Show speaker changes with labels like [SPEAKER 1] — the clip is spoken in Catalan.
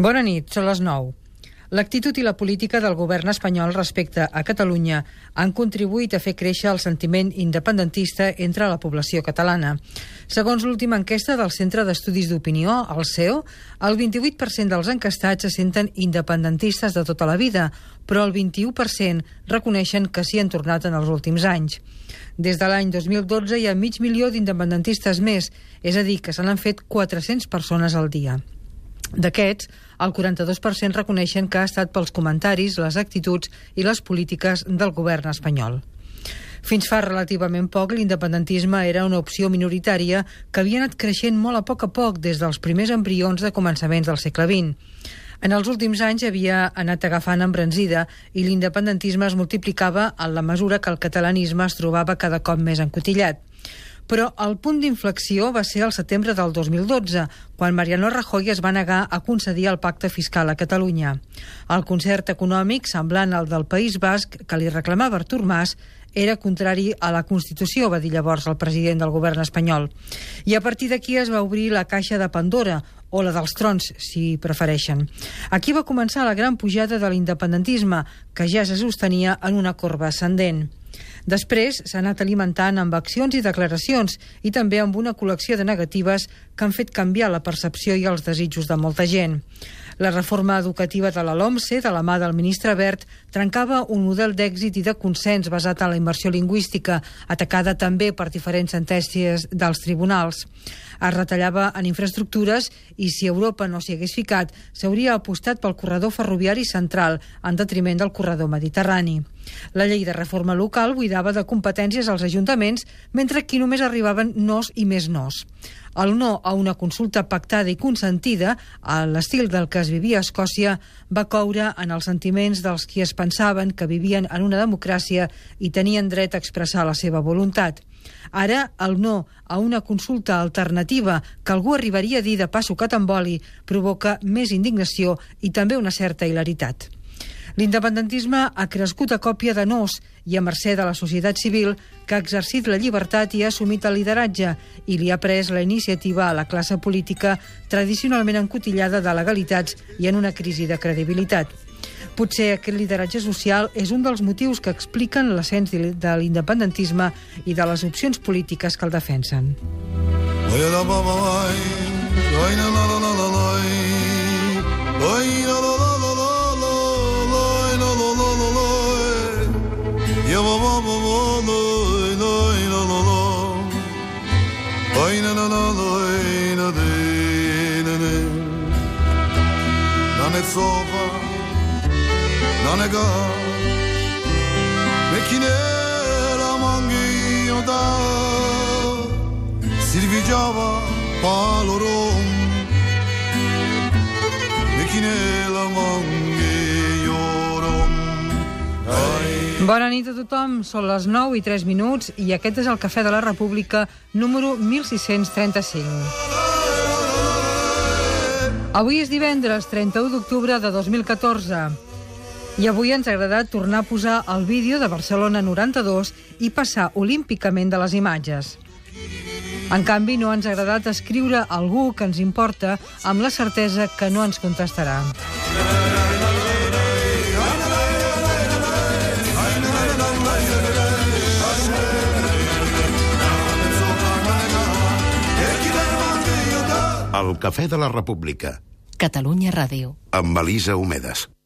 [SPEAKER 1] Bona nit, són les 9. L'actitud i la política del govern espanyol respecte a Catalunya han contribuït a fer créixer el sentiment independentista entre la població catalana. Segons l'última enquesta del Centre d'Estudis d'Opinió, el CEO, el 28% dels encastats se senten independentistes de tota la vida, però el 21% reconeixen que s'hi han tornat en els últims anys. Des de l'any 2012 hi ha mig milió d'independentistes més, és a dir, que se n'han fet 400 persones al dia. D'aquests, el 42% reconeixen que ha estat pels comentaris, les actituds i les polítiques del govern espanyol. Fins fa relativament poc, l'independentisme era una opció minoritària que havia anat creixent molt a poc a poc des dels primers embrions de començaments del segle XX. En els últims anys havia anat agafant embranzida i l'independentisme es multiplicava en la mesura que el catalanisme es trobava cada cop més encotillat. Però el punt d'inflexió va ser el setembre del 2012, quan Mariano Rajoy es va negar a concedir el pacte fiscal a Catalunya. El concert econòmic, semblant al del País Basc, que li reclamava Artur Mas, era contrari a la Constitució, va dir llavors el president del govern espanyol. I a partir d'aquí es va obrir la caixa de Pandora, o la dels trons, si prefereixen. Aquí va començar la gran pujada de l'independentisme, que ja se sostenia en una corba ascendent. Després s'ha anat alimentant amb accions i declaracions i també amb una col·lecció de negatives que han fet canviar la percepció i els desitjos de molta gent. La reforma educativa de la LOMCE, de la mà del ministre Bert, trencava un model d'èxit i de consens basat en la immersió lingüística, atacada també per diferents sentències dels tribunals. Es retallava en infraestructures i si Europa no s'hi hagués ficat, s'hauria apostat pel corredor ferroviari central en detriment del corredor mediterrani. La llei de reforma local buidava de competències als ajuntaments, mentre aquí només arribaven nos i més nos. El no a una consulta pactada i consentida, a l'estil del que es vivia a Escòcia, va coure en els sentiments dels qui es pensaven que vivien en una democràcia i tenien dret a expressar la seva voluntat. Ara, el no a una consulta alternativa que algú arribaria a dir de passo catamboli provoca més indignació i també una certa hilaritat. L'independentisme ha crescut a còpia de nos i a mercè de la societat civil que ha exercit la llibertat i ha assumit el lideratge i li ha pres la iniciativa a la classe política tradicionalment encotillada de legalitats i en una crisi de credibilitat. Potser aquest lideratge social és un dels motius que expliquen l'ascens de l'independentisme i de les opcions polítiques que el defensen. Oye, la, la, la, la,
[SPEAKER 2] nanega Mekinera mangi da Silvigiava palorom Mekinela mangi iorom Bona nit a tothom, són les 9 i 3 minuts i aquest és el Cafè de la República número 1635. Avui és divendres, 31 d'octubre de 2014. I avui ens ha agradat tornar a posar el vídeo de Barcelona 92 i passar olímpicament de les imatges. En canvi, no ens ha agradat escriure algú que ens importa amb la certesa que no ens contestarà.
[SPEAKER 3] El Cafè de la República.
[SPEAKER 4] Catalunya Ràdio.
[SPEAKER 3] Amb Elisa Homedes.